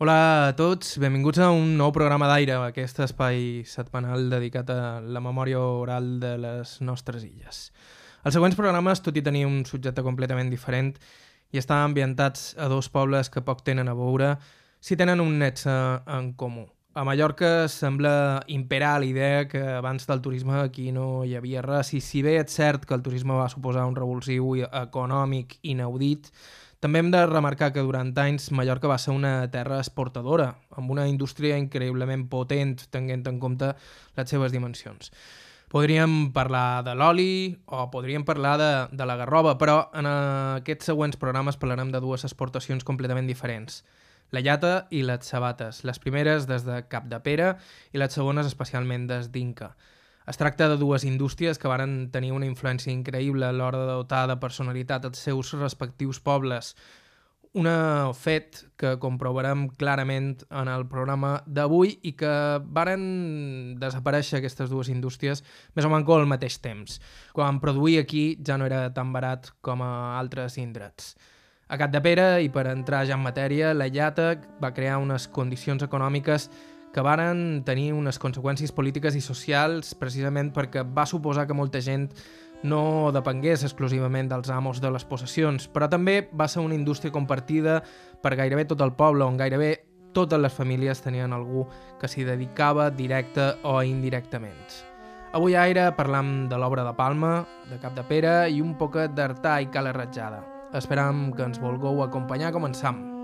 Hola a tots, benvinguts a un nou programa d'aire, aquest espai setmanal dedicat a la memòria oral de les nostres illes. Els següents programes, tot i tenir un subjecte completament diferent i estar ambientats a dos pobles que poc tenen a veure, si tenen un nexe en comú. A Mallorca sembla imperar la idea que abans del turisme aquí no hi havia res, i si bé és cert que el turisme va suposar un revulsiu econòmic inaudit, també hem de remarcar que durant anys Mallorca va ser una terra exportadora, amb una indústria increïblement potent, tenint en compte les seves dimensions. Podríem parlar de l'oli o podríem parlar de, de la garroba, però en aquests següents programes parlarem de dues exportacions completament diferents. La llata i les sabates, les primeres des de Cap de Pere i les segones especialment des d'Inca. Es tracta de dues indústries que varen tenir una influència increïble a l'hora de dotar de personalitat els seus respectius pobles. Un fet que comprovarem clarament en el programa d'avui i que varen desaparèixer aquestes dues indústries més o menys al mateix temps, quan produir aquí ja no era tan barat com a altres indrets. A Cat de Pere, i per entrar ja en matèria, la llata va crear unes condicions econòmiques que varen tenir unes conseqüències polítiques i socials precisament perquè va suposar que molta gent no depengués exclusivament dels amos de les possessions, però també va ser una indústria compartida per gairebé tot el poble, on gairebé totes les famílies tenien algú que s'hi dedicava directe o indirectament. Avui a Aire parlam de l'obra de Palma, de Cap de Pere i un poquet d'Artà i Cala Ratjada. Esperam que ens volgueu acompanyar. Començam.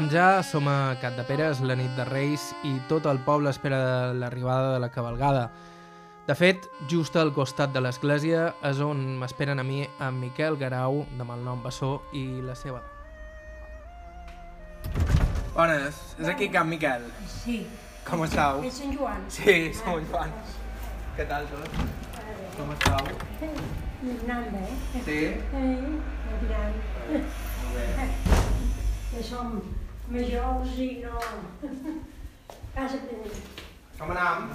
Arrencam ja, som a Cat de Peres, la nit de Reis, i tot el poble espera l'arribada de la cabalgada. De fet, just al costat de l'església és on m'esperen a mi en Miquel Garau, de malnom Bessó, i la seva. Bones, és aquí Can Miquel. Sí. Com estàu? És Sant Joan. Sí, som molt fans. Què tal tot? Com estàu? Anant bé. Sí? Eh, aviam. Molt bé. Que som majors i no... Casa primer. Com anam?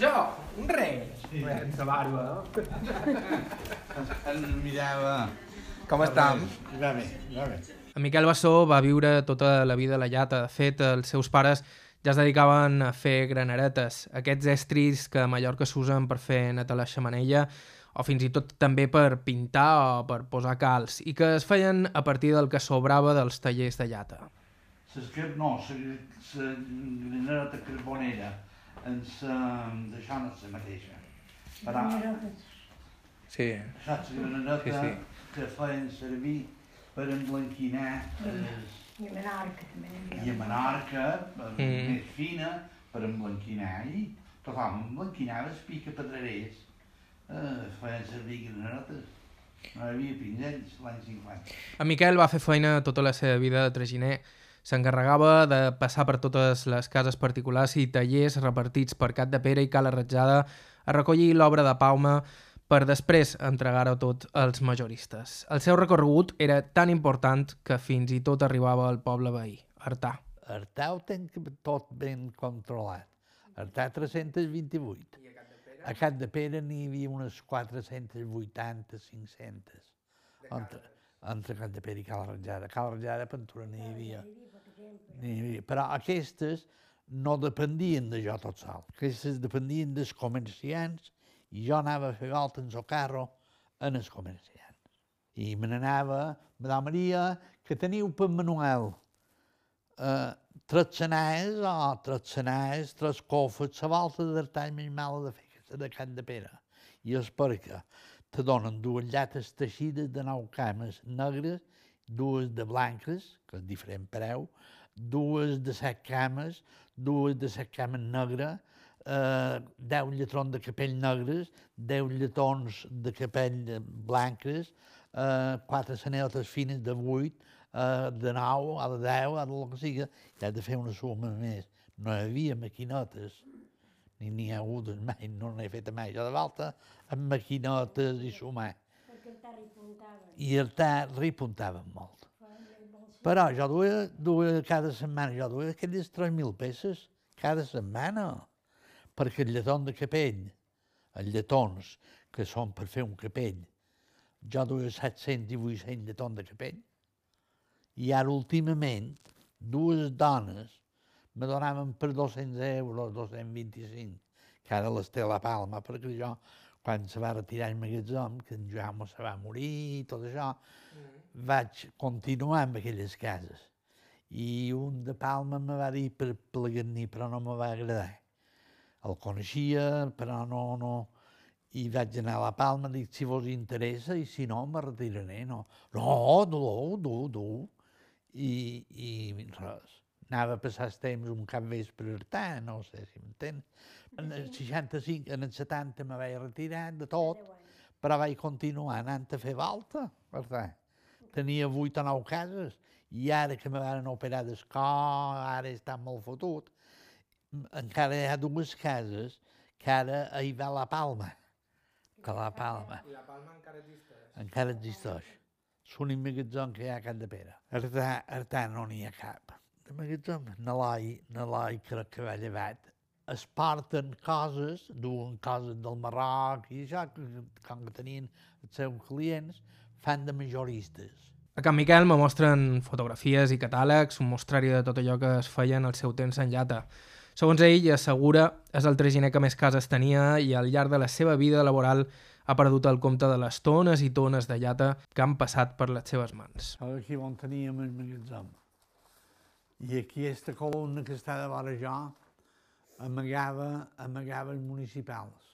Jo? Un rei? Sí. Sense barba, En mirava... Com estam? Va bé, va bé. En Miquel Bassó va viure tota la vida a la llata. De fet, els seus pares ja es dedicaven a fer graneretes, aquests estris que a Mallorca s'usen per fer net a la xamanella o fins i tot també per pintar o per posar calç, i que es feien a partir del que sobrava dels tallers de llata. L'esquer, no, la granereta carbonera ens deixant la mateixa. Però, Sí. saps, la granereta Sí, sí. que feien servir per emblanquinar els, I a Menorca també. i a Menorca, mm. Mm. més fina, per emblanquinar, i tothom emblanquinava els pica-pedrerers, eh, feien servir graneretes. No hi havia pinzells l'any 50. En Miquel va fer feina tota la seva vida de traginer. S'encarregava de passar per totes les cases particulars i tallers repartits per Cat de Pere i Cala Ratjada a recollir l'obra de Palma per després entregar-ho tot als majoristes. El seu recorregut era tan important que fins i tot arribava al poble veí, Artà. Artà ho tenc tot ben controlat. Artà 328. A Cat de Pere n'hi havia unes 480, 500. Entre, entre Cat de Pere i Cal Ratjada. Cal Ratjada, Pentura, n'hi havia. N'hi havia. Però aquestes no dependien de jo tot sol. Aquestes dependien dels comerciants i jo anava a fer volta en el carro en els comerciants. I me n'anava, Madame Maria, que teniu per Manuel? Eh, tres cenades o tres cenades, tres cofres, la volta de tall més mala de fer de Can de Pere. I és perquè te donen dues llates teixides de nou cames negres, dues de blanques, que és diferent preu, dues de set cames, dues de set cames negres, eh, 10 lletrons de capell negres, 10 lletons de capell blanques, eh, quatre sanetes fines de 8, eh, de 9, a de 10, a de lo que i has de fer una suma més. No hi havia maquinotes, n'hi ha hagut mai, no n'he fet mai. Jo de volta amb maquinotes i sumar. Perquè el tarri puntava. I el tar ripuntaven molt. Però jo duia, duia cada setmana, jo duia aquelles 3.000 peces cada setmana, perquè el lletón de capell, els lletons que són per fer un capell, jo duia 700 i 800 lletons de capell, i ara últimament dues dones me donaven per 200 euros, 225, que ara les té a la Palma, perquè jo, quan se va retirar el magatzem, que en Jaume se va morir i tot això, vaig continuar amb aquelles cases. I un de Palma me va dir per plegar-n'hi, però no me va agradar. El coneixia, però no, no... I vaig anar a la Palma, dic, si vos interessa, i si no, me retiraré. No, no, du, du, du. I, i res. Anava a passar el temps un cap vespre artà, no sé si m'entens. En el 65, en el 70 me vaig retirar de tot, però vaig continuar anant a fer volta, per tant. Tenia vuit o nou cases, i ara que me van operar del cor, ara està molt fotut, encara hi ha dues cases que ara hi va la Palma, que la Palma I la Palma encara existeix. encara existeix. És l'únic magatzem que hi ha a Can de Pere. Artà, Artà no n'hi ha cap. De magatzem, Nalai, Nalai crec que va llevat. Es porten coses, duen coses del Marroc i això, que, com que tenien els seus clients, fan de majoristes. A Can Miquel me mostren fotografies i catàlegs, un mostrari de tot allò que es feia en el seu temps en llata. Segons ell, assegura, és el traginer que més cases tenia i al llarg de la seva vida laboral ha perdut el compte de les tones i tones de llata que han passat per les seves mans. Aquí on teníem el magatzem. I aquí aquesta columna que està de vora jo amagava, amagava els municipals.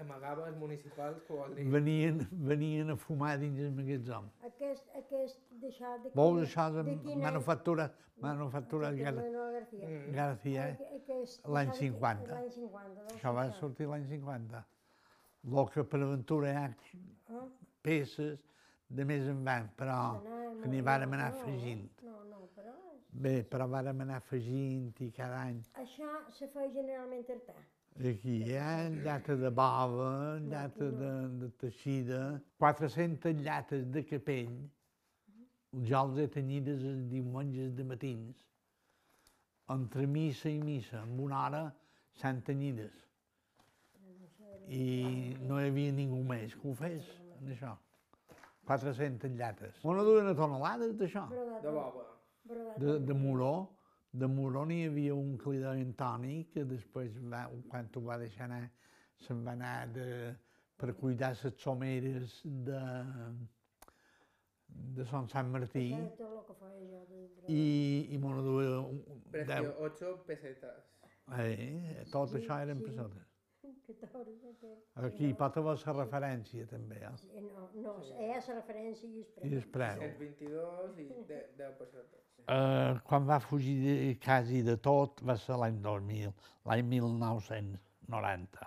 Amagava els municipals, que vol Venien, venien a fumar dins el magatzem. Aquest, aquest, d'això... de Vols quina- això de de quina- manufactura, manufactura de Gar Manuel García. García, Aqu- aquest- l'any d'això de- 50. L'any 50. deu això va sortir l'any 50. Lo que per aventura hi ha Ah, peces de més en van, però que n'hi vàrem anar no, afegint. No, no, Bé, però vàrem anar afegint i cada any. això se fa generalment artà. Aquí hi ha llata de bava, llata de, de teixida, 400 llates de capell. Jo els he tenyides els diumenges de matins. Entre missa i missa, en una hora, s'han tenyides. I no hi havia ningú més que ho fes, en això. 400 llates. Una duia tonelades d'això. De boba. De, de Moró, de Moró n'hi havia un que li deien Toni, que després, va, quan ho va deixar anar, se'n va anar de, per cuidar les someres de, de Sant Sant Martí, i, i me duia deu, 8 pesetes. eh, tot això eren pessetes. Que t'hauries de fer. Aquí pot haver la referència també, eh? Eh, No, no, és la referència i I és el preu. 22 i 10 pesetes. Eh, quan va fugir de, quasi de tot va ser l'any 2000, l'any 1990.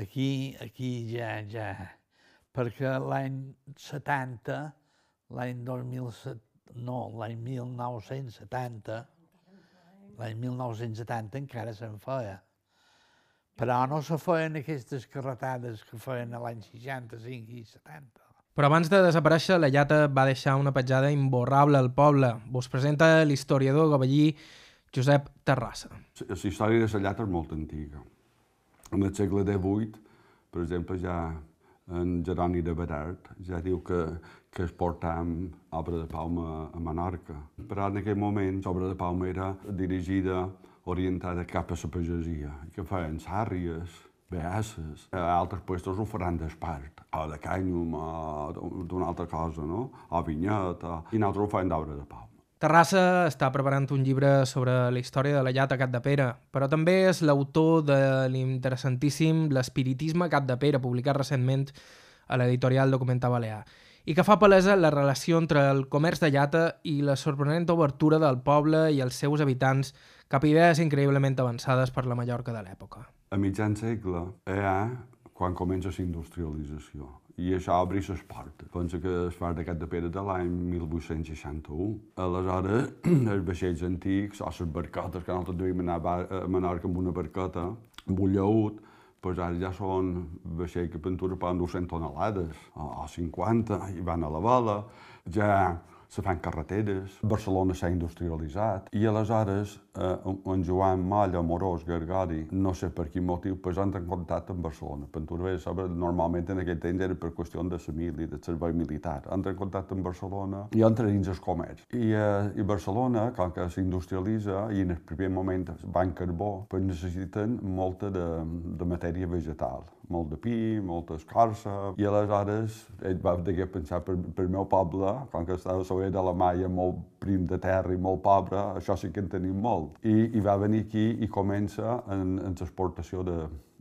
Aquí, aquí ja, ja, perquè l'any 70, l'any 2007, no, l'any 1970, l'any 1970 encara se'n feia. Però no se feien aquestes carretades que feien a l'any 65 i 70. Però abans de desaparèixer, la llata va deixar una petjada imborrable al poble. Vos presenta l'historiador gavellí Josep Terrassa. La història de la llata és molt antiga. En el segle XVIII, per exemple, ja en Jeroni de Berart ja diu que, que es portàvem obra de Palma a Menorca. Però en aquell moment l'obra de Palma era dirigida, orientada cap a la pagesia, que feien sàrries, beasses. A altres puestos ho faran d'espart, o de cànyum, o d'una altra cosa, no? O vinyet, o... i nosaltres ho feien d'obra de Palma. Terrassa està preparant un llibre sobre la història de la llata Cap de Pere, però també és l'autor de l'interessantíssim L'espiritisme Cap de Pere, publicat recentment a l'editorial Documenta Balear, i que fa palesa la relació entre el comerç de llata i la sorprenent obertura del poble i els seus habitants cap a idees increïblement avançades per la Mallorca de l'època. A mitjan segle, ja quan comença la industrialització. i això obri l'Esparta. Pensa que es fa d'aquest de Pere de l'any 1861. Aleshores, els vaixells antics, o les barquetes, que nosaltres devíem anar a Menorca amb una barqueta, amb un llaut, pues ara ja són vaixells que pintura poden 200 tonelades, o 50, i van a la vela, ja se fan carreteres, Barcelona s'ha industrialitzat, i aleshores eh, en Joan Malla, Morós, Gargari, no sé per quin motiu, pues en contacte amb Barcelona. Penturber, sabe, normalment en aquell temps era per qüestió de família, de servei militar. En contacte amb Barcelona i entren dins el comerç. I, eh, I Barcelona, com que s'industrialitza, i en el primer moment van carbó, pues necessiten molta de, de matèria vegetal molt de pi, molta escorça, i aleshores ell va degué pensar per, per meu poble, com que estava sobre de la Maia molt prim de terra i molt pobre, això sí que en tenim molt. I, i va venir aquí i comença en, en l'exportació de,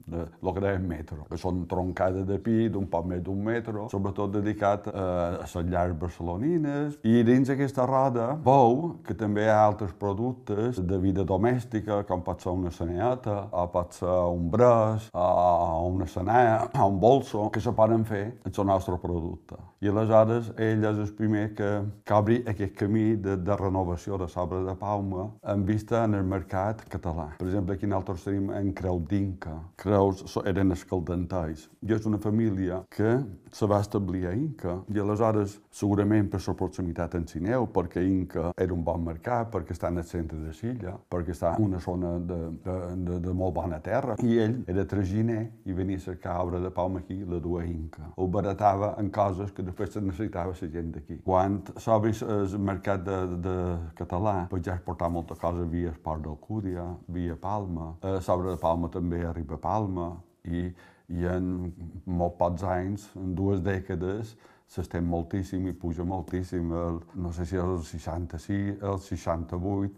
de lo que deien metro, que són troncades de pi d'un poc més d'un metro, sobretot dedicat a, a les llars barcelonines. I dins aquesta roda veu que també hi ha altres productes de vida domèstica, com pot ser una saneata, o pot ser un bres, o una sanea, o un bolso, que se poden fer amb el nostre producte. I aleshores ell és el primer que, que obri aquest camí de, de renovació de l'obra de Palma en vista en el mercat català. Per exemple, aquí nosaltres tenim en Creu d'Inca. Creus eren escaldantais. I és una família que se va establir a Inca i aleshores, segurament per la proximitat en Sineu, perquè Inca era un bon mercat, perquè està en el centre de Silla, perquè està en una zona de, de, de, de molt bona terra. I ell era traginer i venia a cercar obra de Palma aquí, la dua Inca. Ho baratava en coses que després se necessitava la gent d'aquí. Quan s'obri el mercat de, de català, pues ja es portava molta cosa via Esport d'Alcúdia, via Palma. Eh, L'obra de Palma també arriba a Palma i, i en molt pocs anys, en dues dècades, s'estén moltíssim i puja moltíssim. El, no sé si el 66, el 68,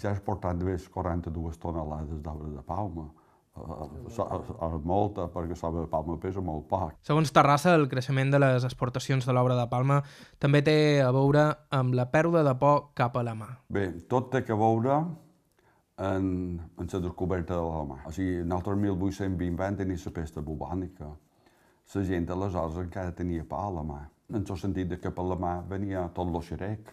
ja has portat més 42 tonelades d'obra de Palma. Uh, uh, molta, perquè l'obra de Palma pesa molt poc. Segons Terrassa, el creixement de les exportacions de l'obra de Palma també té a veure amb la pèrdua de por cap a la mà. Bé, tot té que veure en, en la descoberta de la mà. O sigui, nosaltres 1820 vam tenir la pesta bubònica. La gent aleshores encara tenia pa a la mà, en el sentit de que per la mà venia tot lo xerec,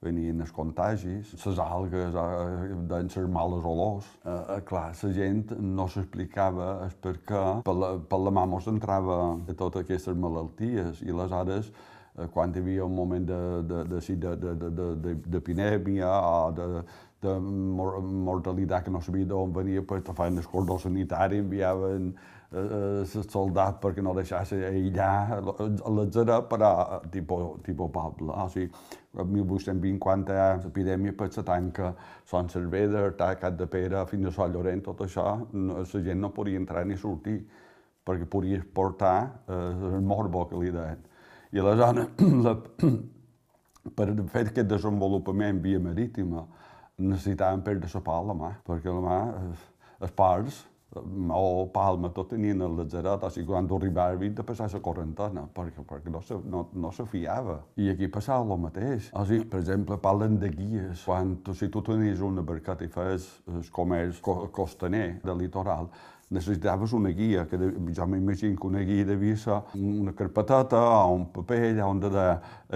venien els contagis, les algues, eh, deien les males olors. Eh, eh, clar, la gent no s'explicava el per què per la, per la mà mos entrava totes aquestes malalties i aleshores eh, quan hi havia un moment de, de, de, de, de, de o de, de mor mortalitat que no sabia d'on venia, pues, feien el cordó sanitari, enviaven eh, els soldats perquè no deixassin aïllar l'exera, però tipus, tipus poble. O sigui, el 1820, quan hi ha l'epidèmia, pues, se tanca Son Cervera, Cap de Pere, fins a Sant Llorenç, tot això, no, la gent no podia entrar ni sortir, perquè podia portar eh, el morbo que li deien. I aleshores, la, per fer aquest desenvolupament via marítima, necessitàvem perdre la pa a la mà, perquè la mà, els parts, o Palma, tot tenien el lazaret, o sigui, quan arribava de passar la quarantena, perquè, perquè no, se, no, no se fiava. I aquí passava el mateix. O sigui, per exemple, parlen de guies. Quan tu, si tu tenies una barqueta i feies el comerç costaner del litoral, necessitaves una guia, que de, jo m'imagino que una guia devia ser una carpeteta o un paper allà on de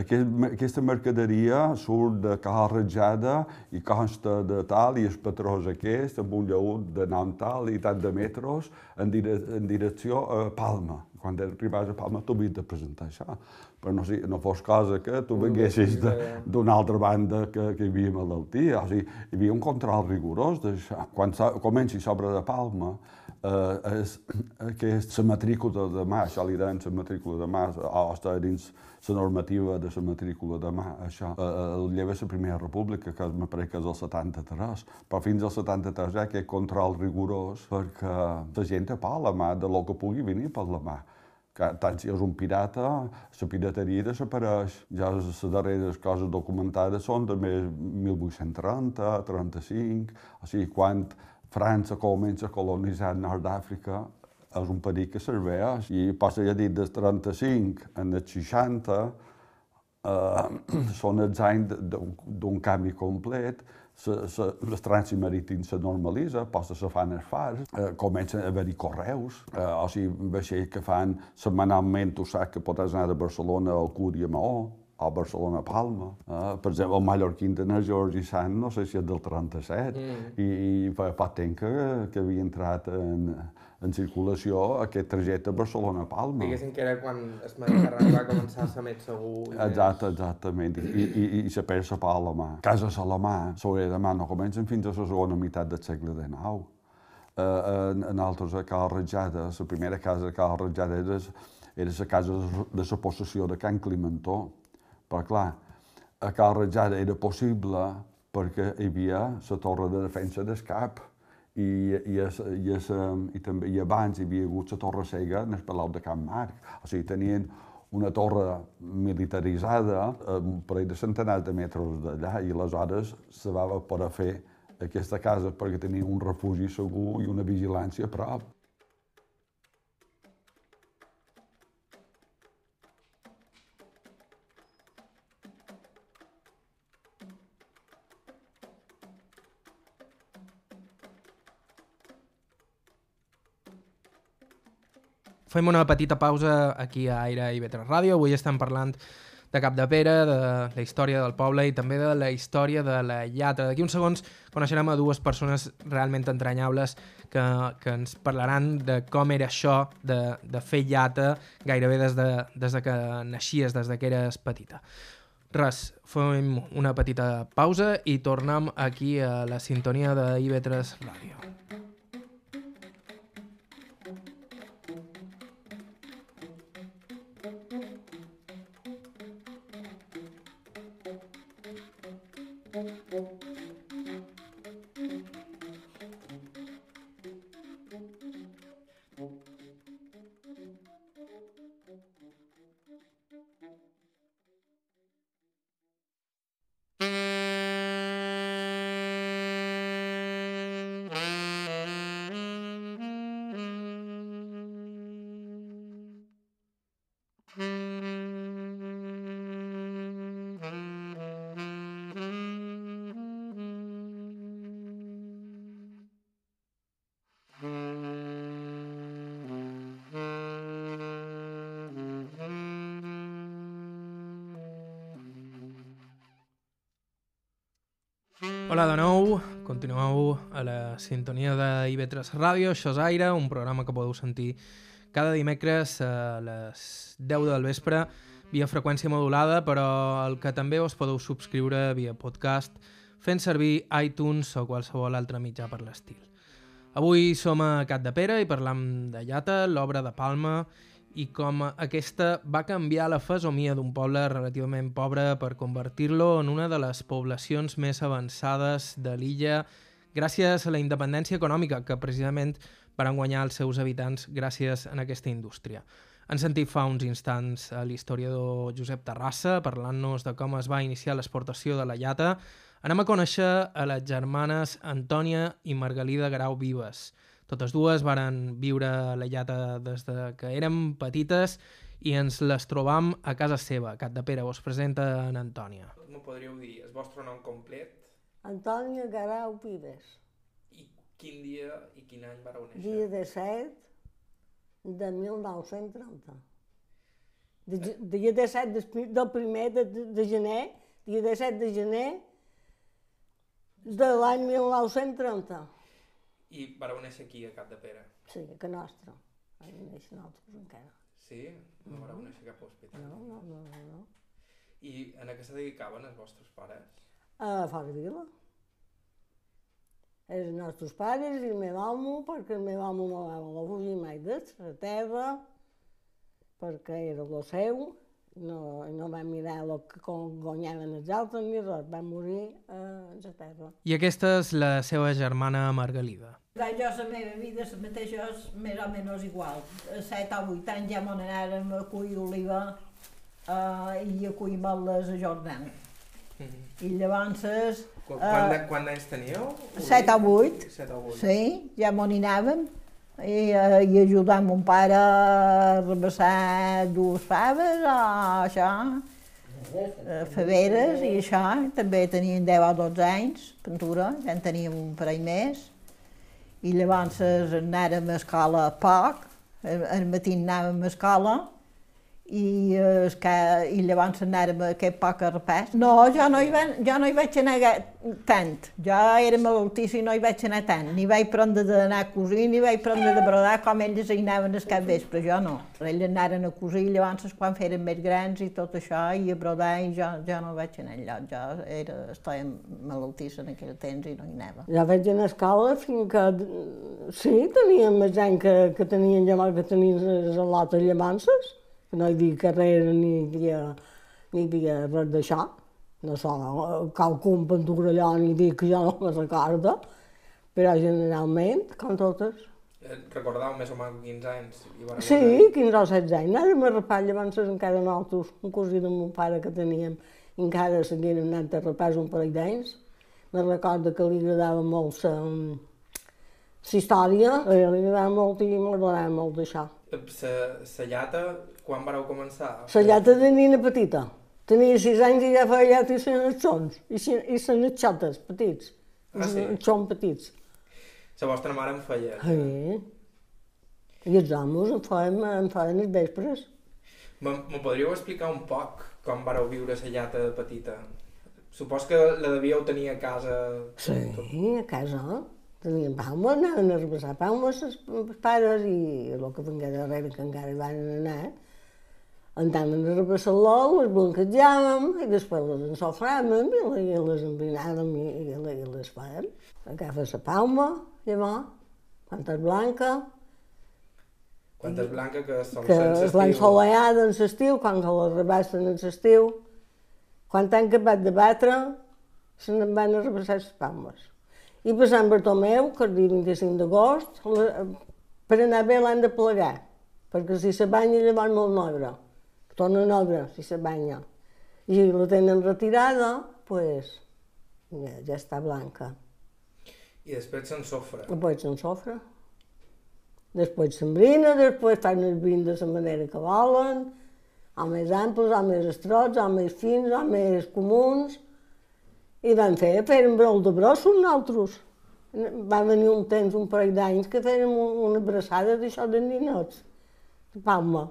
aquest, aquesta mercaderia surt de caja ratjada i consta de tal i el patró és aquest, amb un lleut de nom tal i tant de metros en, dire, en direcció a Palma. Quan arribaves a Palma tu havies de presentar això, però no, no fos cosa que tu vinguessis d'una altra banda que, que hi havia malaltia. O sigui, hi havia un control rigorós d'això. Quan comenci sobre de Palma, eh, és, que és la matrícula de mà, això li deien la matrícula de mà, o està dins la normativa de la matrícula de mà, això. Eh, el lleva la Primera República, que me pareix que és el 73, però fins al 73 hi ha aquest control rigorós perquè la gent a la mà de lo que pugui venir per la mà que tant si és un pirata, la pirateria desapareix. Ja les darreres coses documentades són de més 1830, 35, o sigui, quan França comença a colonitzar Nord d'Àfrica, és un perill que serveix. I passa ja dit del 35 en el 60, eh, són els anys d'un- canvi complet, se, el trànsit marítim se normalitza, posa se fan els fars, eh, comencen a haver-hi correus, eh, o sigui, vaixells que fan setmanalment, tu saps que pots anar de Barcelona al Cúria Maó, o a Barcelona Palma. Eh, per exemple, el mallorquín de Georgi Sant, no sé si és del 37, mm. i, i fa poc temps que, que havia entrat en, en circulació aquest trajecte Barcelona-Palma. Diguéssim que era quan el Mediterrani va començar a ser més segur. i més- Exacte, exactament. I, i, i se perd la pa a la mà. Casa Salamà, sobre de mà, no comencen fins a la segona meitat del segle XIX. Uh, en, en altres a Cal Ratjada, la primera casa a Cal Ratjada era, era la casa de, de la possessió de Can Climentó. Però clar, a Cal Ratjada era possible perquè hi havia la torre de defensa del cap i, i, es, i, es, i, també, i abans hi havia hagut la torre cega en el Palau de Can Marc. O sigui, tenien una torre militaritzada a un parell de centenars de metres d'allà i aleshores se va poder fer aquesta casa perquè tenia un refugi segur i una vigilància a prop. Fem una petita pausa aquí a Aire i Vetres Ràdio. Avui estem parlant de Cap de Pere, de la història del poble i també de la història de la llata. D'aquí uns segons coneixerem a dues persones realment entranyables que, que ens parlaran de com era això de, de fer llata gairebé des de, des de que naixies, des de que eres petita. Res, fem una petita pausa i tornem aquí a la sintonia de IB3 Ràdio. Sintonia de IB3 Ràdio, això és Aire, un programa que podeu sentir cada dimecres a les 10 del vespre via freqüència modulada, però el que també us podeu subscriure via podcast fent servir iTunes o qualsevol altre mitjà per l'estil. Avui som a Cat de Pere i parlam de Llata, l'obra de Palma, i com aquesta va canviar la fesomia d'un poble relativament pobre per convertir-lo en una de les poblacions més avançades de l'illa gràcies a la independència econòmica que precisament van guanyar els seus habitants gràcies a aquesta indústria. Han sentit fa uns instants a l'historiador Josep Terrassa parlant-nos de com es va iniciar l'exportació de la llata. Anem a conèixer a les germanes Antònia i Margalida Grau Vives. Totes dues varen viure la llata des de que érem petites i ens les trobam a casa seva, Cat de Pere. Us presenta en Antònia. M'ho podríeu dir, el vostre nom complet Antònia Garau Vives, i quin dia i quin any vareu dia 17 de 1930. De, ge- dia 17 del, pri- del primer de, de, de gener, dia 17 de gener de l'any 1930. I vareu néixer aquí, a Cap de Pere. Sí, que nostra. Vam néixer nosaltres encara. Sí? No vareu néixer cap hospital. No, no, no, no. no. I en què se dedicaven els vostres pares? A Fora Vila. Els nostres pares i el meu amo, perquè el meu amo no va no fugir mai de la terra, perquè era el seu, no, no va mirar el que guanyaven els altres ni res, va morir a la terra. I aquesta és la seva germana Margalida. Jo la meva vida la mateixa és més o menys igual. A 7 o 8 anys ja m'on anàrem a collir oliva eh, i a collir meles a Jordan. I llavors, Qu Ah. quant, de, quant d'anys teníeu? 7 o 8, 7 o 8. sí, ja m'on hi anàvem. I, eh, i ajudar mon pare a rebassar dues faves o això. eh, faveres i això, també tenien 10 o 12 anys, pintura, ja en teníem un parell més, i llavors anàrem a escola poc, al matí anàvem a escola, i, eh, que, i llavors anàrem a aquest poc a repàs. No, jo no, hi va, jo no hi vaig anar tant. Jo era malaltissa i no hi vaig anar tant. Ni vaig prendre d'anar a cosir, ni vaig prendre de brodar com ells hi anaven el cap vespre, jo no. Ells anaren a cosir llavors quan feren més grans i tot això, i a brodar, i jo, jo no vaig anar enlloc. Jo era, estava malaltissa en aquell temps i no hi anava. Ja vaig anar a escola fins que... Sí, teníem més gent que, que tenien llavors que tenien les lotes llamances no hi havia carrera ni hi havia, ni hi havia res d'això. No sé, qualcun allò ni dir que jo no me recordo, però generalment, com totes. Eh, recordeu més o menys 15 anys? I sí, 15 o 16 anys. Anàvem a rapar, llavors encara nosaltres, un cosí de mon pare que teníem, encara seguíem anant a rapar un parell d'anys. Me recordo que li agradava molt la, la història, li agradava molt i m'agradava molt d'això. La llata quan vareu començar? La llata de nina petita. Tenia sis anys i ja feia llata i senatxons, i, i senatxotes petits, ah, sí? xons petits. La vostra mare en feia? Sí. I els homes en feien, en feien els vespres. Me podríeu explicar un poc com vareu viure la llata de petita? Supos que la devíeu tenir a casa... Sí, a casa. Teníem palmes, anaven a repassar palmes els pares i el que vingué darrere que encara hi van anar, Andaven a repassar-lo, les blanquejàvem i després les ensofràvem i les envinàvem i, i, i les fèiem. Agafes la palma, llavors, quan és blanca... Quan és blanca que sol que és l'ensolellada en l'estiu, quan que la rebassen en l'estiu. Quan han acabat de batre, se n'en van a rebassar les palmes. I per Sant Bartomeu, que el dia 25 d'agost, per anar bé l'han de plegar, perquè si se banya llavors molt negre torna nova si se banya. I la tenen retirada, pues, ja, ja està blanca. I després s'ensofra. Després s'ensofra. Després s'embrina, després fan els vins de la manera que volen, o més amples, o més estrots, o més fins, o més comuns. I van fer, fèrem brou de brossos nosaltres. Va venir un temps, un parell d'anys, que fèrem una abraçada d'això de ninots, palma.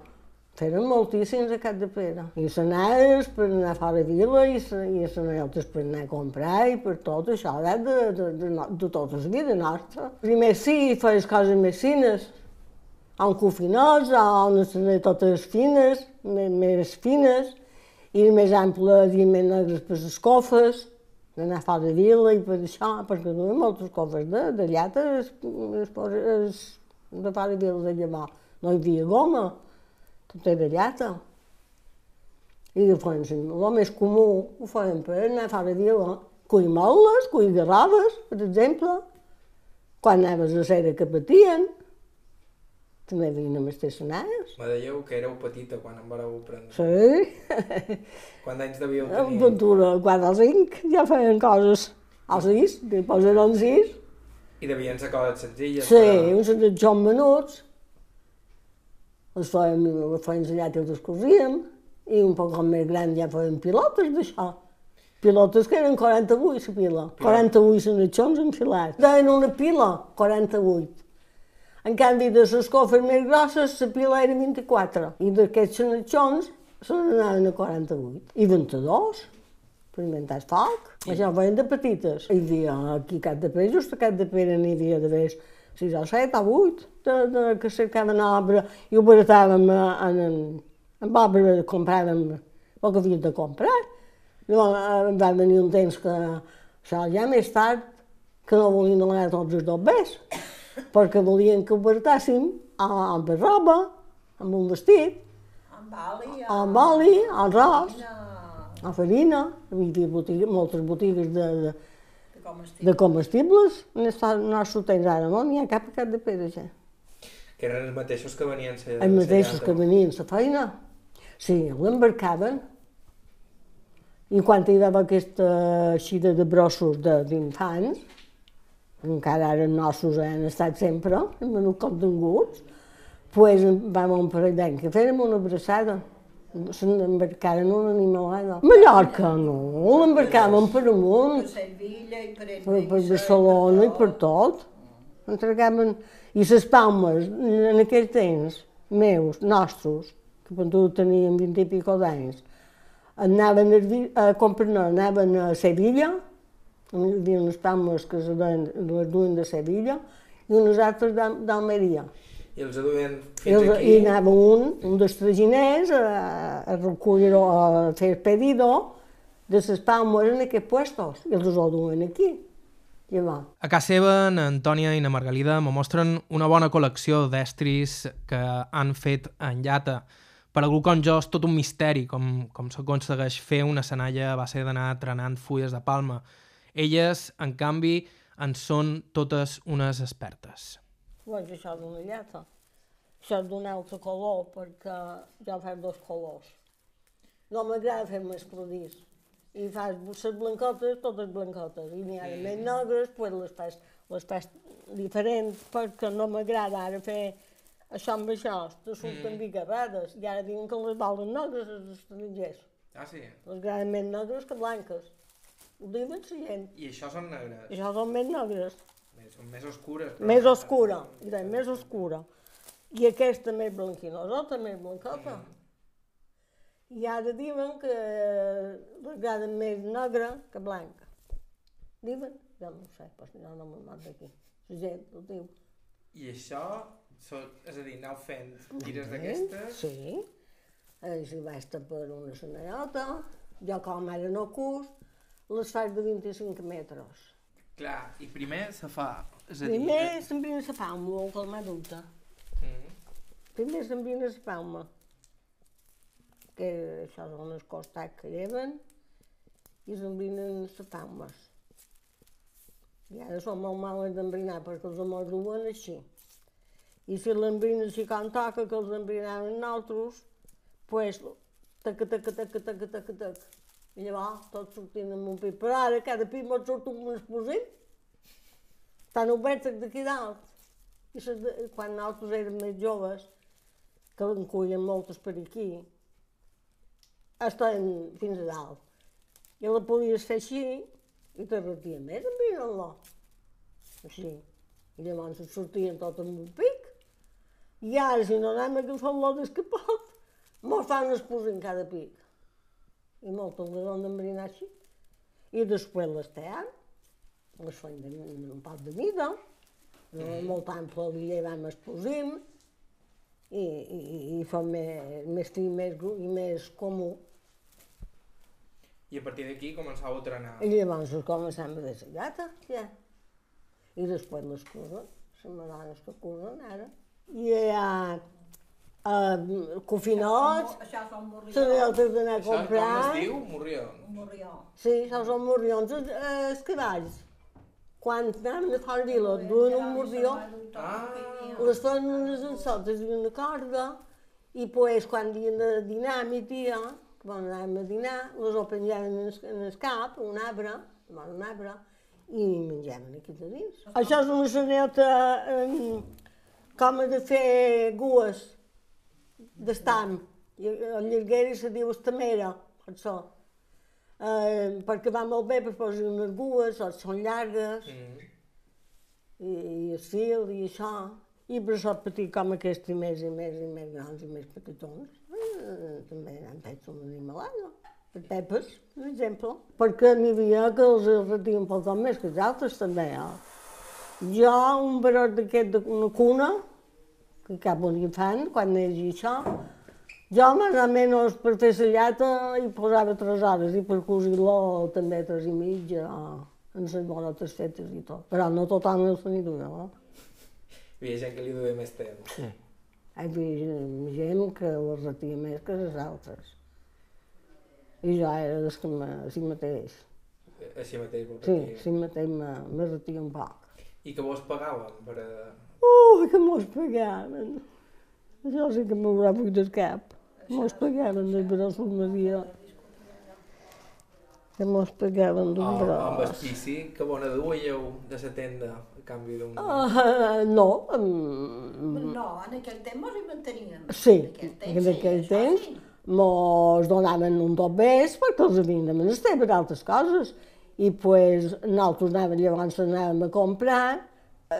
Feren moltíssims a Cap de Pere. I s'anaves per anar fora de vila i, i s'anaves per anar a comprar i per tot això, de, de, de, de, de tota la vida nostra. Primer sí, feies coses més fines, amb on anaven totes fines, més, més fines, i més ample i més negres per les cofes, d'anar fora de vila i per això, perquè duien moltes cofes de, de llata, es, es, es, de fora de vila de llavors. No hi havia goma, tot era llata. I doncs, el més comú ho feien per anar a fora de vila. Cuir moles, cuir garroves, per exemple. Quan anaves a cera que patien, també havien mestassanades. Me dèieu que éreu petita quan em vareu prendre. Sí. Quants anys devíeu tenir? En Ventura, 4 o 5, ja feien coses. O 6, després eren 6. I devien ser coses senzilles. Sí, però... uns senzills menuts les fèiem, fèiem allà i cosíem, i un poc més gran ja fèiem pilotes d'això. Pilotes que eren 48, la pila. 48 sanatxons enfilats. Deien una pila, 48. En canvi, de les cofres més grosses, la pila era 24. I d'aquests sanatxons se n'anaven a 48. I 22, per inventar el foc. Això ho feien de petites. Hi havia aquí Cap de Pere, just a Cap de Pere n'hi havia de vegades sis o set o vuit de, de, que cercaven obra i ho baratàvem en, en, en obra, compràvem el que havíem de comprar. Llavors eh, va venir un temps que, això ja més tard, que no volien donar tots els dobbers, perquè volien que ho baratàssim amb roba, amb un vestit, amb oli, amb oli, arròs, a farina, hi havia botigues, moltes botigues de, de, comestibles. De comestibles, no s'ho tens ara, no n'hi ha cap a cap de pedra ja. Que eren els mateixos que venien ser Els mateixos que venien la feina. Sí, l'embarcaven i quan hi havia aquesta eixida de brossos d'infants, encara eren nossos, han estat sempre, hem venut com tinguts, pues vam un parell d'anys que fèrem una abraçada Se n'embarcaren una animalada. Mallorca, no, l'embarcaven per amunt, Per Sevilla i per per, per Barcelona i per tot. Entregaven... I les palmes, en aquell temps, meus, nostres, que quan tu teníem 20 i pico d'anys, anaven a, a comprar, no, anaven a Sevilla, hi havia unes palmes que se les duen de Sevilla, i unes altres d'Al- d'Almeria. I els duien fins els, aquí. I anava un, un dels traginers a, a recollir, a fer el pedido de les palmes en aquests puestos, i els ho duen aquí. I va. A casa seva, na Antònia i na Margalida me mostren una bona col·lecció d'estris que han fet en llata. Per algú com jo és tot un misteri com, com s'aconsegueix fer una senalla a base d'anar trenant fulles de palma. Elles, en canvi, en són totes unes expertes. Doncs això d'una llata. Això és d'un altre color, perquè jo faig dos colors. No m'agrada fer més produís. I fas les blancotes, totes blancotes. I n'hi ha de més negres, pues les fas, les fas diferents, perquè no m'agrada ara fer això amb això, te surten bigarrades. I ara diuen que les volen negres els estrangers. Ah, sí? Les agraden més negres que blanques. Ho diuen la gent. I això són negres. Això són més negres. Són més oscures. Més oscura, diré, més oscura. I aquesta més blanquinosota, més blancota. I ara diuen que l'agrada més negra que blanca. Diuen? Jo no ho sé, però jo no me'n vaig d'aquí. La gent ho diu. I això, so, és a dir, aneu fent tires Sí. Eh, si vaig per una senallota, jo com ara no cus, les faig de 25 metres. Clar, i primer se fa... És a dir, Primer s'envina la palma, que m'ha dubte. Mm. Primer s'envina la palma, que això són els costats que lleven, i s'envinen les palmes. I ara són molt males d'embrinar perquè els amors duen així. I si l'embrinen així com toca, que els embrinaven nosaltres, pues, taca, taca, taca, taca, taca, taca. I llavors tot sortint amb un pit. Però ara cada pit mos surt un explosiu. Estan oberts d'aquí dalt. I quan nosaltres érem més joves, que en cuien moltes per aquí, estaven fins a dalt. I la podies fer així i te retia més enviant-lo. Així. I llavors et sortien tot amb un pic. I ara, si no anem agafant-lo d'escapot, mos fa un explosió en cada pic. Les han d'embrinar així. I després les tean, les fan de, un poc de mida, no, molt ample li llevam explosiu, i, i, i fa més, més fi més, gru- i més comú. I a partir d'aquí començau a trenar. I llavors es començam a desallata, ja. I després les curen, les que curen ara. I hi uh, cofinots, Això són les morrions. altres d'anar a Això com comprar. es diu? Morrions. Morrió. Sí, això són morrions, els, els cavalls. Quan anaven a fora vila, duen un morrió, Ah, les fan unes ensotes i una corda, i pues, quan havien de dinar a migdia, quan anàvem a dinar, les ho penjaven en el, en el cap, un arbre, davant un arbre, i menjaven aquí de dins. Això és una seneta eh, com a de fer gues d'estam. I el llargueri se diu estamera, per això. Eh, perquè va molt bé per posar unes gues, o són llargues, mm. i, i el fil i això. I per això petit com aquest i més i més i més grans i més petitons. Eh, també han fet una animalada. Les pepes, per exemple. Perquè n'hi havia que els retien com més que els altres també. Eh? Jo, un barot d'aquest d'una cuna, que cap un infant, quan neix això, jo més o menys per fer la llata hi posava tres hores i per cosir-lo també tres i mitja, en les bolotes fetes i tot. Però no tothom el se n'hi dura, no? Hi havia gent que li duia més temps. Sí. Hi havia gent que les retia més que les altres. I jo era des que me, així mateix. Així mateix vol Sí, així mateix me, me retia un poc. I que vos pagaven per a... Ui, que mos pagaven. Això sí que m'haurà buit el cap. Mos pagaven de bros una dia. Que mos pagaven d'un Oh, amb el pici que bona duíeu de la tenda a canvi d'un... Uh, no, um, No, en aquell temps mos hi manteníem. sí, En aquell temps, en aquell sí, temps això sí. mos donaven un dos bes perquè els havien de menester per altres coses. I pues, nosaltres anàvem, llavors anàvem a comprar,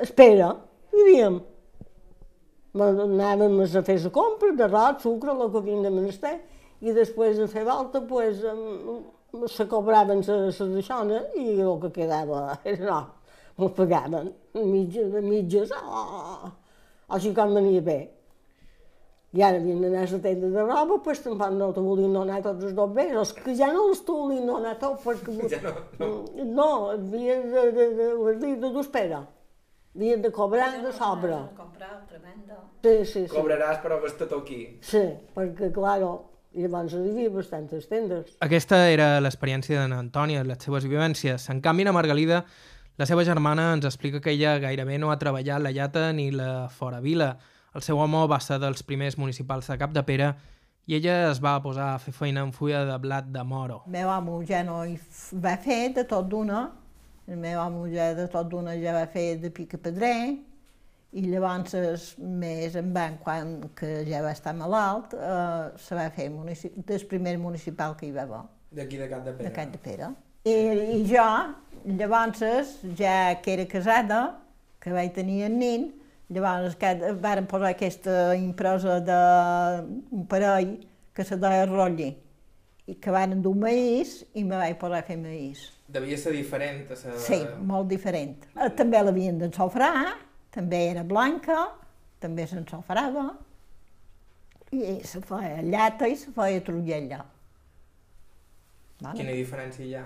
espera, i diem, anàvem a fer la compra d'arròs, sucre, el que havien de menester, i després de fer volta, pues, se cobraven les deixones i el que quedava era no, mos pagaven mitges, mitges, oh, així com venia bé. I ara havien d'anar a la tenda de roba, pues tampoc no te volien donar tots els dos bé, els que ja no els te volien donar tot, perquè... Ja no, no. No, havien de, de, de, de, de, de d'espera. Havien de cobrar de sobre. Comprar, tremenda. Sí, sí, sí. Cobraràs però que tot aquí. Sí, perquè, claro, llavors hi havia bastantes tendes. Aquesta era l'experiència d'en Antònia, les seves vivències. En canvi, na Margalida, la seva germana ens explica que ella gairebé no ha treballat la llata ni la fora vila. El seu home va ser dels primers municipals de Cap de Pere i ella es va posar a fer feina en fulla de blat de moro. El meu amo ja no hi va fer de tot d'una, meu amo ja de tot d'una ja va fer de pica pedrer, i llavors més en van quan que ja va estar malalt, eh, se va fer del primer municipal que hi va haver, D'aquí de Cap de de Can de Pere. I, I jo, llavors, ja que era casada, que vaig tenir el nin, llavors que varen posar aquesta impresa d'un parell que se deia rotlli, i que van dur maïs i me vaig posar a fer maïs. Devia ser diferent. A ser... Sí, molt diferent. Eh, També l'havien d'ensofrar, també era blanca, també s'ensofrava, i se feia llata i se feia tronella. Vale? Quina diferència hi ha?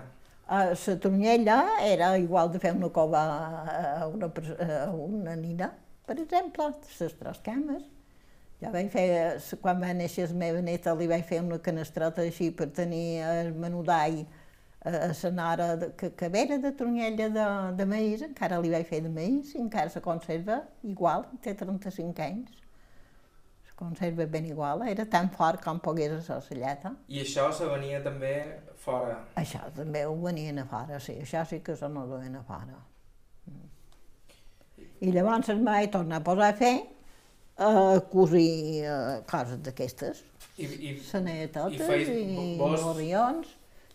Uh, la tronella era igual de fer una cova a una, a una nina, per exemple, les tres cames. Jo vaig fer, quan va néixer la meva neta, li vaig fer una canestreta així per tenir el menudall a a de, que, que vera de tronella de, de maïs, encara li vaig fer de maïs i encara se conserva igual, té 35 anys. Se conserva ben igual, era tan fort com pogués ser la llata. I això se venia també fora. Això també ho venien a fora, sí, això sí que se no duien a fora. Mm. I llavors me vaig tornar a posar a fer a cosir eh, coses d'aquestes, I, i, sanetetes feis- i, vos- morrions.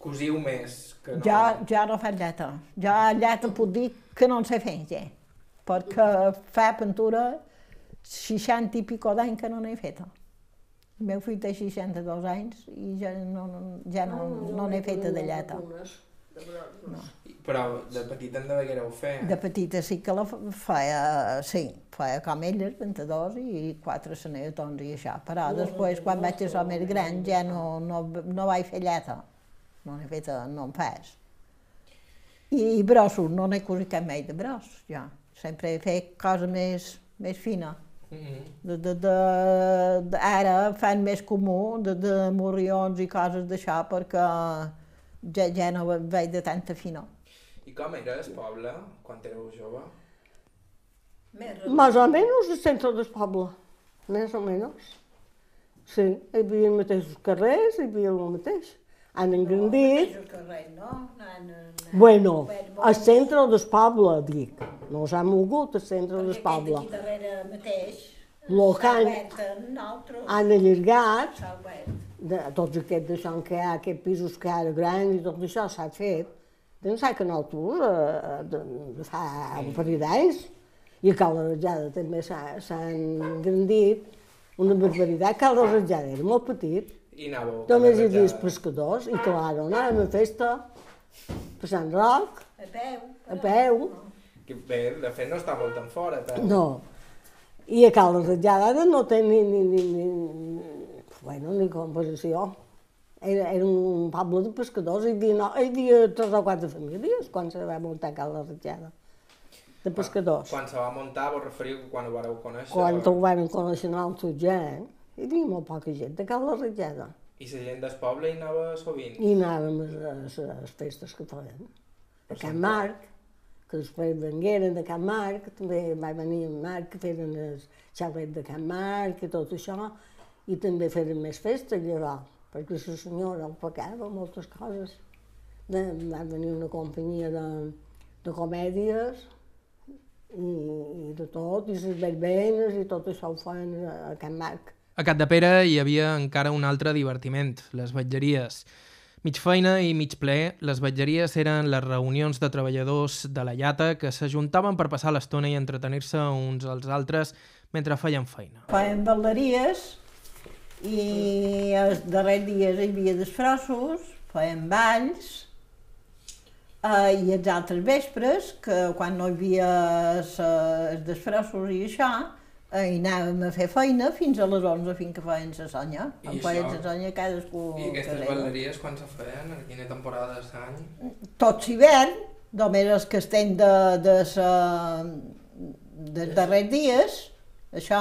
Cosiu més que no... Jo, jo no faig llata. Jo llata puc dir que no en sé fer, ja. Perquè fa pintura 60 i pico d'any que no n'he feta. El meu fill té 62 anys i ja no, no, ja no, no n'he feta de llata. Però de petit en deguéreu fer. De petita sí que la feia, sí, feia com elles, 22 i quatre sanetons i això, però després quan vaig ser més gran ja no, no, no vaig fer llata, no n'he fet, no en fas. I, i brossos, no n'he cosit cap mai de bros, jo. Sempre he fet cosa més, més fina. Mm De, de, de, de, ara fan més comú de, de morrions i coses d'això perquè ja, ja no veig de tanta fina. I com era el poble quan éreu jove? Más o menos el centre del poble, més o menys. Sí, hi havia els mateixos carrers, hi havia el mateix. Han engrandit. Bueno, al centre del poble, dic. No s'ha mogut al centre del poble. Aquí darrere mateix, Lo en altre, Han allargat, de, tots aquests d'això que hi ha, aquests pisos que hi ha ara grans i tot això s'ha fet. Doncs s'ha que nosaltres, eh, de, de fa un parell d'anys, i a Cal de Rajada també s'ha- s'han engrandit, una barbaritat. Cal de Rajada era molt petit, I anàveu... només hi havia els pescadors, i claro, anàvem a festa, per Sant Roc, A peu. a peu, Que bé, de fet no està molt tan fora. Tant. no. I a Cal de Rajada ara no té ni, ni, ni, ni, bueno, ni comparació. Era, era un poble de pescadors, hi havia, no, hi havia tres o quatre famílies quan se va muntar Cal Rajada, de pescadors. Quan se va muntar, vos referiu quan ho vareu conèixer? Quan o- ho van conèixer nosaltres ja, eh? Hi havia molt poca gent de Cal de Rajada. I la gent del poble hi anava sovint? I anàvem a les, a les festes que feien. A Can Marc, que després vengueren de Can Marc, també va venir en Marc, que feien el xalet de Can Marc i tot això, i també feien més festes llavors, perquè la senyora el pagava moltes coses. De, va venir una companyia de, de comèdies i, i de tot, i les verbenes i tot això ho feien a, a Can Marc, A Capdepera hi havia encara un altre divertiment, les vetgeries. Mig feina i mig ple, les vetgeries eren les reunions de treballadors de la llata que s'ajuntaven per passar l'estona i entretenir-se uns als altres mentre feien feina. Fèiem balleries i els darrers dies hi havia desfrossos, fèiem balls, eh, i els altres vespres, que quan no hi havia els, els desfrossos i això, hi anàvem a fer feina fins a les 11 fins que feien la sonya. I Em feien això? la sonya cadascú que deia. quan se feien? En quina temporada de l'any? Tot l'hivern, només els que estem de, de sa, dels darrers dies, això,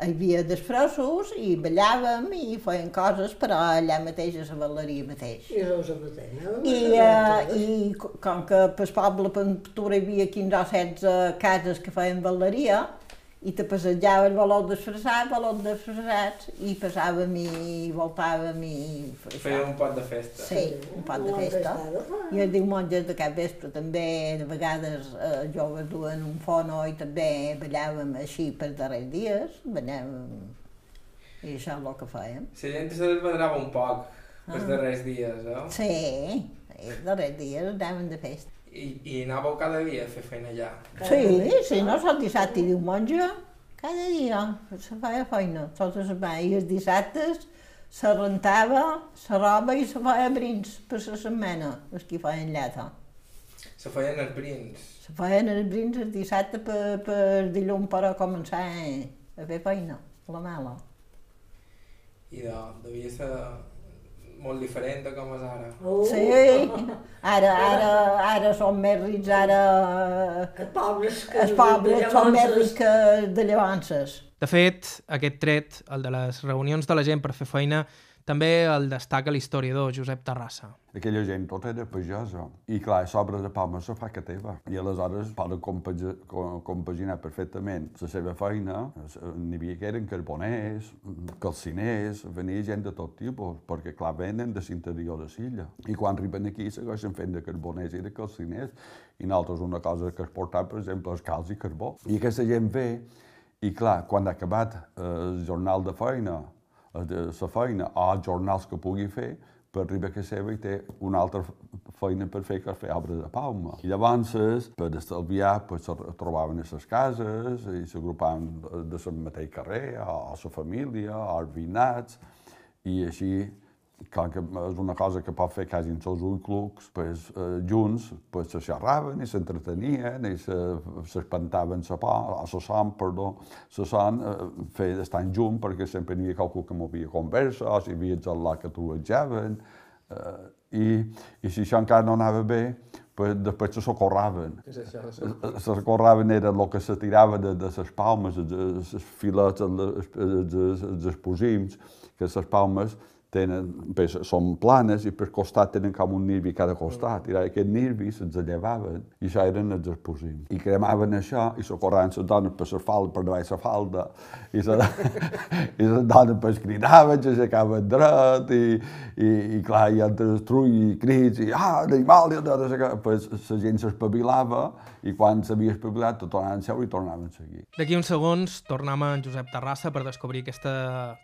hi havia desfrossos i ballàvem i feien coses, però allà mateix a la balleria mateix. I Rosa Matena. I, uh, I co- com que pel poble Pentura hi havia 15 o 16 cases que feien balleria, i te passejaves valor disfressat, valor disfressats, i passàvem i voltàvem i... això. un pot de festa. Sí, un pot de festa. I els diumenges de cap vespre també, de vegades eh, joves duen un fono i també ballàvem així per darrers dies, ballàvem... I això és el que fèiem. La gent se desvedrava un poc els darrers dies, eh? Sí, els darrers dies anàvem de festa. I, i anàveu cada dia a fer feina allà. Sí, sí, no sol dissabte i diumenge, cada dia se feia feina, tota la setmana. I els dissabtes se rentava la roba i se feia brins per la setmana, els que feien llata. Se feien els brins. Se feien els brins el dissabte per, per dilluns per a començar a fer feina, la mala. I de, devia ser molt diferent de com és ara. Oh, Sí, ara, ara, ara som més rics, ara Els pobres que... els pobres són més rics que de llevances. De fet, aquest tret, el de les reunions de la gent per fer feina, també el destaca l'historiador Josep Terrassa. Aquella gent tota era pagesa. I clar, l'obra de Palma se fa que teva. I aleshores poden compagi- co- compaginar perfectament la seva feina. N'hi havia que eren carboners, calciners, venia gent de tot tipus, perquè clar, venen de l'interior de l'illa. I quan arriben aquí segueixen fent de carboners i de calciners. I nosaltres una cosa que es portava, per exemple, és calç i carbó. I aquesta gent ve i clar, quan ha acabat eh, el jornal de feina, de la feina, o jornals que pugui fer, per arribar a casa seva i té una altra feina per fer que fer obra de palma. I llavors, per estalviar, pues, se trobaven a les cases i s'agrupaven de la mateix carrer, o la família, o els veïnats, i així clar que és una cosa que pot fer quasi en els ulls, pues, eh, junts pues, se xerraven i s'entretenien i se- s'espantaven la por, o la son, perdó, la son, eh, fer estant junts perquè sempre n'hi havia qualcú que movia conversa o si hi havia xerrar que trobajaven eh, i, i si això encara no anava bé, pues, després se socorraven. Se socorraven era el que se tirava de, de les palmes, les filets, els, els, els, els esposims, que les palmes tenen, pues, són planes i per costat tenen com un nirvi cada costat. I aquests nirvis se'ls llevaven i això eren els esposims. I cremaven això i socorraven les dones per la falda, per davall la falda i les dones pues, cridaven, s'aixecaven dret i, i, i clar, i entre el trull i crits i ah, animal, i tot això, pues, la gent s'espavilava i quan s'havia espavilat tot tornaven a seure i tornaven a seguir. D'aquí uns segons tornem a en Josep Terrassa per descobrir aquesta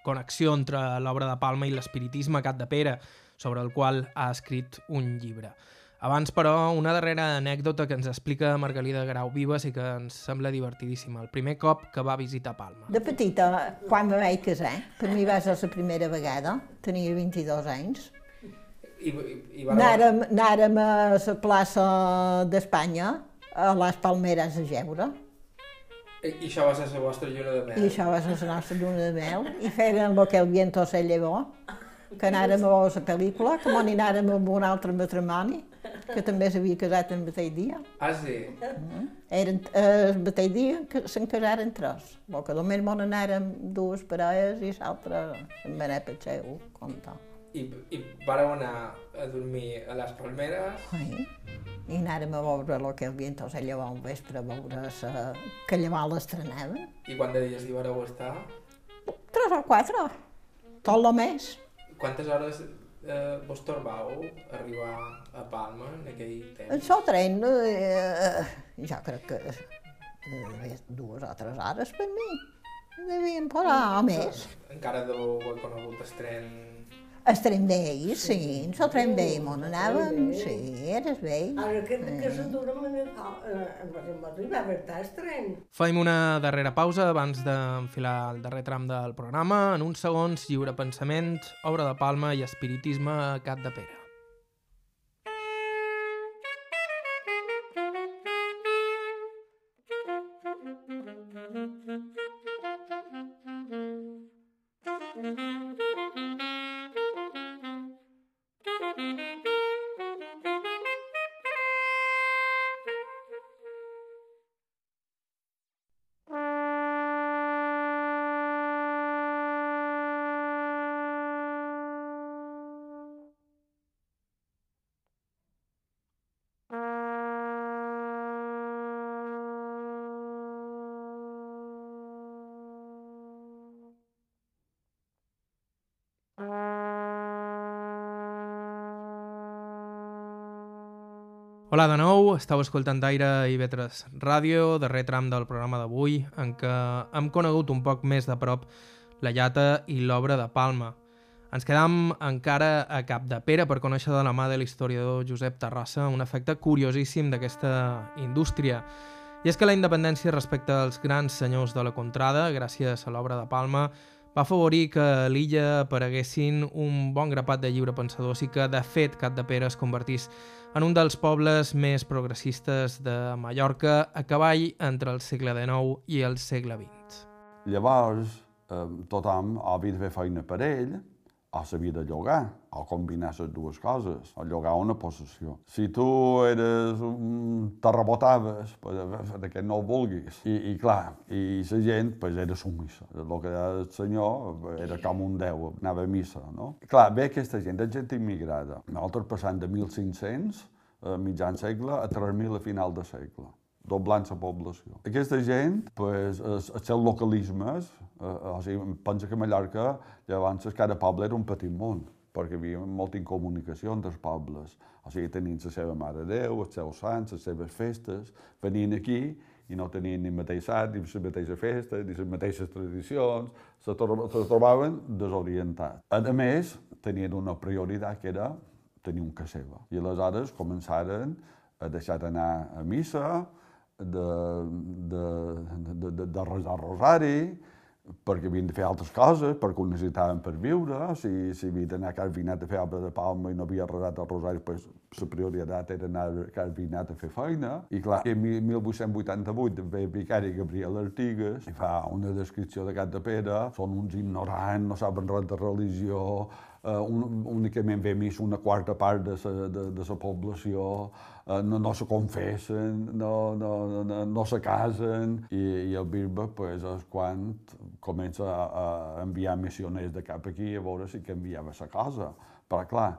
connexió entre l'obra de Palma i l'espiritisme Cat de Pere, sobre el qual ha escrit un llibre. Abans, però, una darrera anècdota que ens explica Margalida Grau Vives i que ens sembla divertidíssima. El primer cop que va visitar Palma. De petita, quan me vaig casar, per mi va ser la primera vegada, tenia 22 anys, I, i, i anàrem, anàrem a la plaça d'Espanya, a les Palmeres a Geure, I, I això va ser la vostra lluna de i això va ser la nostra lluna de mel, i feien lo que el viento se llevó, que anàrem a veure la pel·lícula, que m'on anàrem amb un altre matrimoni, que també s'havia casat el mateix dia. Ah, sí? Eren, eh, el mateix dia que se'n casaren tres. Lo que només m'on anàrem dues parelles i l'altre se'n va anar pel seu compte. I, i vareu anar a dormir a les Palmeres Sí. I anàrem a veure el que el viento se llevó un vespre, a veure sa, que llavors l'estrenaven. i quants dies hi vareu estar? Tres o quatre, tot el mes. Quantes hores eh, vos tornau arribar a Palma en aquell temps? El seu tren, eh, jo crec que eh, dues o tres hores per mi. Devien posar més. Encara deu haver conegut el tren... El tren vell, sí, el tren vell, on anàvem, sí, eres vell. Ara que, que se dura me n'agafar, m'arriba a veure el tren. Faim una darrera pausa abans d'enfilar el darrer tram del programa. En uns segons, lliure pensament, obra de palma i espiritisme a Cap de Pere. Hola de nou, estàu escoltant Aire i Vetres Ràdio, darrer tram del programa d'avui, en què hem conegut un poc més de prop la llata i l'obra de Palma. Ens quedam encara a Cap de Pere per conèixer de la mà de l'historiador Josep Terrassa un efecte curiosíssim d'aquesta indústria. I és que la independència respecte als grans senyors de la contrada, gràcies a l'obra de Palma, va afavorir que a l'illa apareguessin un bon grapat de lliurepensadors i que, de fet, Cap de Pere es convertís en un dels pobles més progressistes de Mallorca a cavall entre el segle XIX i el segle XX. Llavors, eh, tothom havia de fer feina per ell, o s'havia de llogar, o combinar les dues coses, o llogar una possessió. Si tu eres te rebotaves, pues, que no ho vulguis. I, i clar, i la gent pues, era sumissa. El que era el senyor era com un déu, anava a missa, no? Clar, ve aquesta gent, és gent immigrada. Nosaltres passant de 1.500 a mitjan segle a 3.000 a final de segle doblant la població. Aquesta gent, pues, els, els seus localismes, eh, o sigui, pensa que Mallorca, llavors cada poble era un petit món, perquè hi havia molta incomunicació entre els pobles. O sigui, tenien la seva Mare Déu, els seus sants, les seves festes, venien aquí i no tenien ni el mateix sant, ni la mateixa festa, ni les mateixes tradicions, se, se trobaven desorientats. A més, tenien una prioritat que era tenir un casa seva. I aleshores començaren a deixar d'anar a missa, de, de, de, de, de rosari, perquè havien de fer altres coses, perquè ho necessitaven per viure, si, si havia d'anar a Carvinat a fer obra de palma i no havia resat el rosari, pues, la prioritat era anar a Carvinat a fer feina. I clar, en 1888 ve vicari Gabriel Artigas i fa una descripció de Cat de Pere, són uns ignorants, no saben res de religió, uh, un, únicament ve missa una quarta part de la de, de sa població, uh, no, no se confessen, no, no, no, no se casen, i, i el bisbe pues, és quan comença a, a enviar missioners de cap aquí a veure si canviava la cosa. Però clar,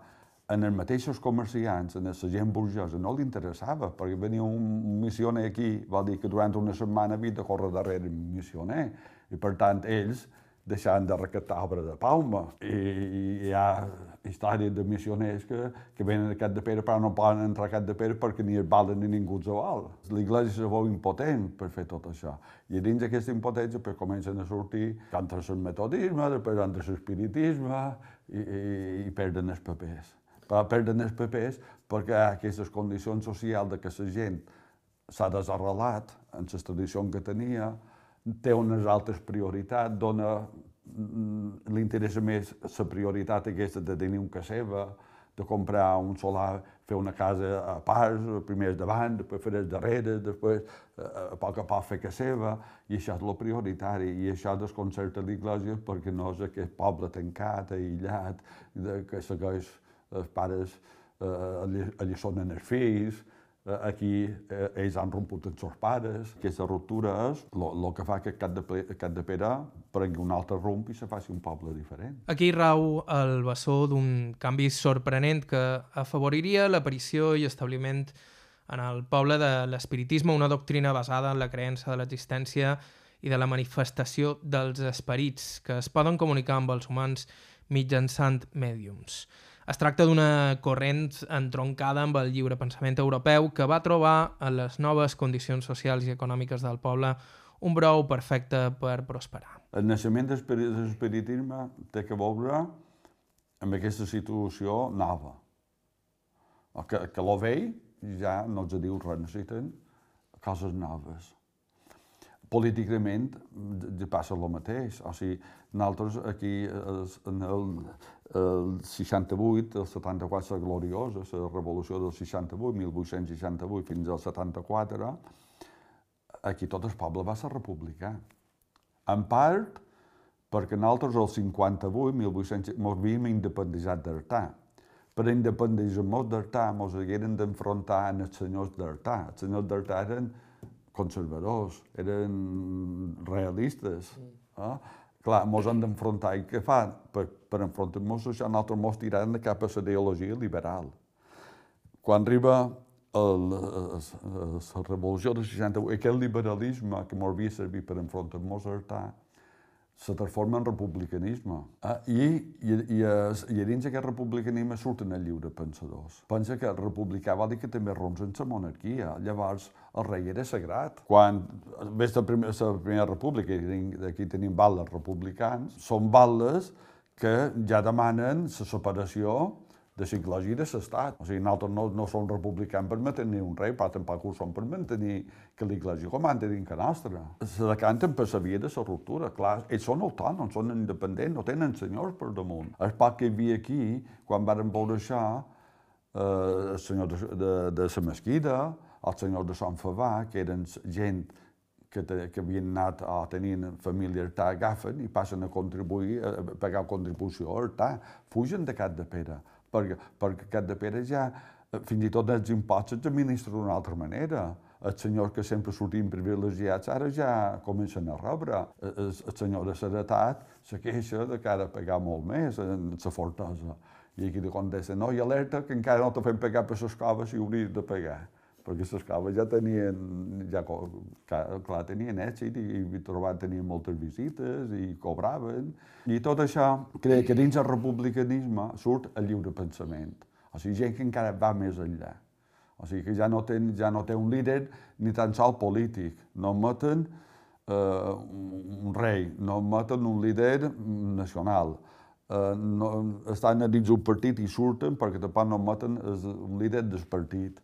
en els mateixos comerciants, en la gent burgeosa, no li interessava, perquè venia un missioner aquí, vol dir que durant una setmana havia de córrer darrere un missioner, i per tant ells deixant de recaptar obra de Palma. I, hi ha històries de missioners que, que venen a Cat de Pere però no poden entrar a Cat de Pere perquè ni es valen ni ningú els val. L'Iglésia se veu impotent per fer tot això. I dins d'aquesta impotència pues, comencen a sortir contra el metodisme, després contra l'espiritisme i, i, i perden els papers. Però perden els papers perquè aquestes condicions socials de que la gent s'ha desarrelat en les tradicions que tenia, té unes altres prioritats, dona li interessa més la prioritat aquesta de tenir un casa seva, de comprar un solar, fer una casa a parts, primer davant, després fer darrere, després a poc a poc fer casa seva, i això és el prioritari, i això desconcerta l'Iglésia perquè no és aquest poble tancat, aïllat, de, que segueix els pares eh, alliçonen els fills, aquí eh, ells han romput els seus pares. Aquesta ruptura és el que fa que Cat de, Cat de Pere prengui un altre rumb i se faci un poble diferent. Aquí rau el bessó d'un canvi sorprenent que afavoriria l'aparició i establiment en el poble de l'espiritisme, una doctrina basada en la creença de l'existència i de la manifestació dels esperits que es poden comunicar amb els humans mitjançant mèdiums. Es tracta d'una corrent entroncada amb el lliure pensament europeu que va trobar en les noves condicions socials i econòmiques del poble un brou perfecte per prosperar. El naixement de l'espiritisme té que veure amb aquesta situació nova. Que, que lo vell ja no els diu res, necessiten coses noves. Políticament ja passa el mateix. O sigui, nosaltres aquí en el, el 68, el 74, la gloriosa, la revolució del 68, 1868 fins al 74, aquí tot el poble va ser republicà. En part perquè nosaltres el 58, 1800, ens havíem independitzat d'Artà. Per independitzar-nos d'Artà ens hagueren d'enfrontar amb els senyors d'Artà. Els senyors d'Artà eren conservadors, eren realistes. Eh? Clar, ens hem d'enfrontar. I què fan? Per, per enfrontar-nos això, nosaltres ens tirem cap a la ideologia liberal. Quan arriba la revolució del 68, aquest liberalisme que ens havia servit per enfrontar-nos a Artà, se transforma en republicanisme. Ah, I, i, i, I dins d'aquest republicanisme surten els lliures pensadors. Pensa que el republicà vol dir que també ronsen la monarquia. Llavors, el rei era sagrat. Quan ves la primera, la primera república, aquí tenim balles republicans, són balles que ja demanen la separació de l'ecologia de l'estat. O sigui, nosaltres no, no som republicans per mantenir un rei, però tampoc ho som per mantenir que l'ecologia comanda dins que nostra. Se decanten per la via de la ruptura. Clar, ells són autònoms, són independents, no tenen senyors per damunt. El poc que hi havia aquí, quan varen veure això, eh, el senyor de, de, de la mesquida, el senyor de Sant Favà, que eren gent que, te, que havien anat o tenien família Artà, agafen i passen a contribuir, a pagar contribució a Artà, fugen de Cap de Pere perquè, perquè Cap de Pere ja, eh, fins i tot els impostos s'administren d'una altra manera. Els senyors que sempre sortien privilegiats ara ja comencen a rebre. El, el senyor de Seretat se queixa de que ha de pagar molt més en la fortesa. I aquí de contesta, no, i alerta que encara no te fem pagar per les coves i hauries de pagar perquè les caves ja tenien, ja, clar, tenien èxit i, i trobat, tenien moltes visites i cobraven. I tot això crec que dins el republicanisme surt el lliure pensament. O sigui, gent que encara va més enllà. O sigui, que ja no, ten, ja no té un líder ni tan sol polític. No meten eh, un rei, no meten un líder nacional. Eh, no, estan dins un partit i surten perquè tampoc no meten un líder del partit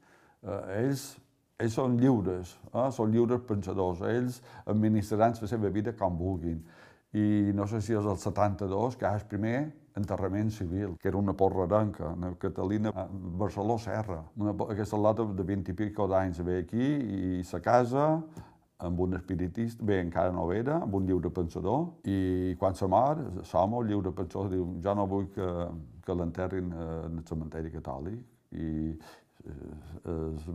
ells, ells són lliures, eh? són lliures pensadors, ells administraran la seva vida com vulguin. I no sé si és el 72, que és primer enterrament civil, que era una porraranca, una Catalina Barceló Serra. Una, aquesta lota de 20 i pico d'anys ve aquí i sa casa amb un espiritista, bé, encara no era, amb un lliure pensador, i quan se mor, som el lliure pensador diu, jo no vull que, que l'enterrin en el cementeri catòlic, i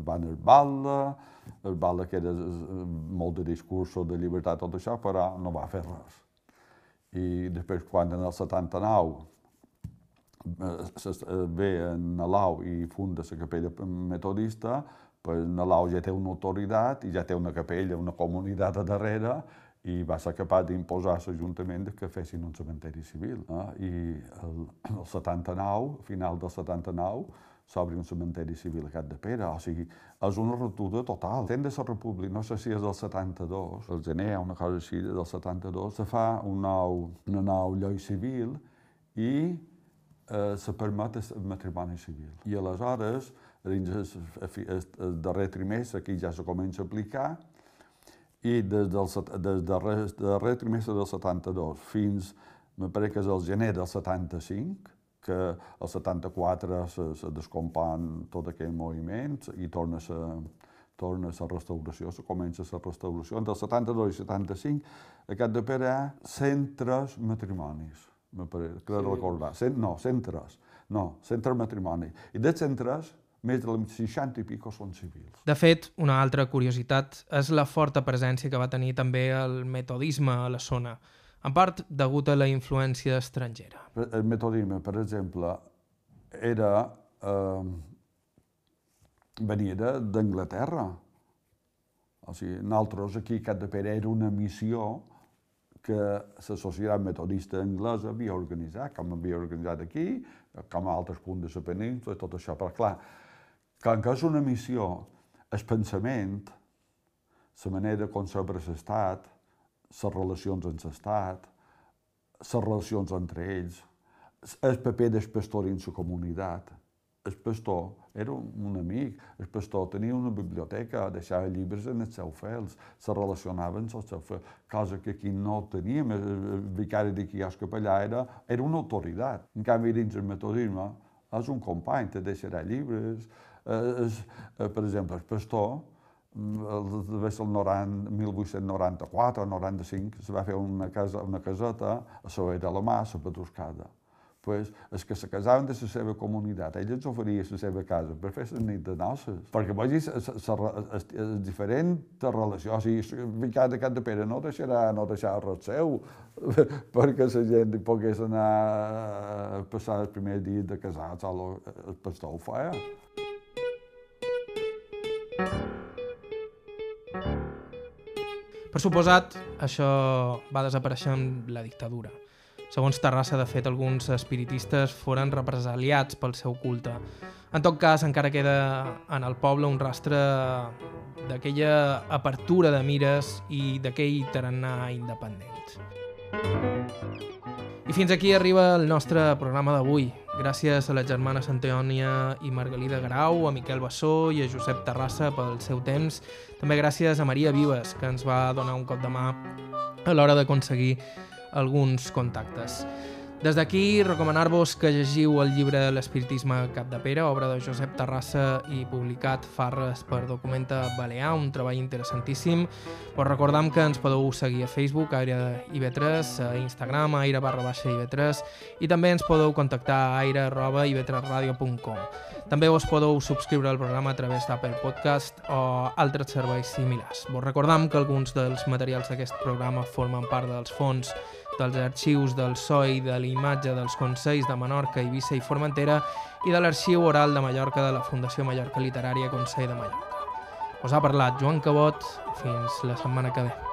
van el Balla, el Balla que era molt de discursos de llibertat, tot això, però no va fer res. I després, quan en el 79 ve en Nalau i funda la capella metodista, pues Nalau ja té una autoritat i ja té una capella, una comunitat a darrere, i va ser capaç d'imposar l'Ajuntament que fessin un cementeri civil. Eh? I el, el 79, final del 79, s'obri un cementeri civil a Cap de Pere, o sigui, és una ruptura total. Dent de la República, no sé si és del 72, el gener, una cosa així, del 72, se fa un nou, una nou llei civil i eh, se permet el matrimoni civil. I aleshores, dins el, el, el darrer trimestre, aquí ja se comença a aplicar, i des del, des del darrer, darrer trimestre del 72 fins, me pareix que és el gener del 75, que el 74 se, se descompon tot aquell moviment i torna a torna la restauració, se comença la restauració. Entre el 72 i el 75, a Cap de Pere hi ha 103 matrimonis, crec sí. recordar. Cent, no, 103. No, 103 matrimonis. I dels 103, més de 60 i pico són civils. De fet, una altra curiositat és la forta presència que va tenir també el metodisme a la zona en part degut a la influència estrangera. El metodisme, per exemple, era, eh, venia d'Anglaterra. O sigui, nosaltres aquí a Cap de Pere era una missió que la societat metodista anglesa havia organitzat, com havia organitzat aquí, com a altres punts de la península, tot això. Però clar, com que és una missió, el pensament, la manera com s'obre l'estat, les relacions amb l'Estat, les relacions entre ells, el paper del pastor dins la comunitat. El pastor era un, un amic, el pastor tenia una biblioteca, deixava llibres en els seus fels, se relacionaven amb els seus fels, cosa que aquí no teníem, el vicari de quiosc capellà era, era una autoritat. En canvi, dins el metodisme, és un company, te deixarà llibres, és, per exemple, el pastor, devia ser el 90, 1894 o 95, se va fer una, casa, una caseta a Soler de la Mà, a Pedruscada pues, els que se casaven de la seva comunitat, ell ens oferia la seva casa per fer la nit de noces. Perquè vegis les diferents relacions, o sigui, vicat de Cap de Pere no deixarà, no deixarà res seu, perquè la gent pogués anar a passar el primer dia de casats, el pastor ho feia. Per suposat, això va desaparèixer amb la dictadura. Segons Terrassa, de fet, alguns espiritistes foren represaliats pel seu culte. En tot cas, encara queda en el poble un rastre d'aquella apertura de mires i d'aquell tarannà independent. I fins aquí arriba el nostre programa d'avui. Gràcies a la germana Santeònia i Margalida Grau, a Miquel Bassó i a Josep Terrassa pel seu temps. També gràcies a Maria Vives, que ens va donar un cop de mà a l'hora d'aconseguir alguns contactes. Des d'aquí, recomanar-vos que llegiu el llibre L'espiritisme Cap de Pere, obra de Josep Terrassa i publicat Farres per Documenta Balear, un treball interessantíssim. Però recordam que ens podeu seguir a Facebook, Aire IB3, a Instagram, aire barra baixa IB3, i també ens podeu contactar a aire arroba ib3radio.com. També us podeu subscriure al programa a través d'Apple Podcast o altres serveis similars. Vos recordam que alguns dels materials d'aquest programa formen part dels fons dels arxius del SOI, de l'imatge dels Consells de Menorca, Eivissa i Formentera i de l'arxiu oral de Mallorca de la Fundació Mallorca Literària Consell de Mallorca. Us ha parlat Joan Cabot. Fins la setmana que ve.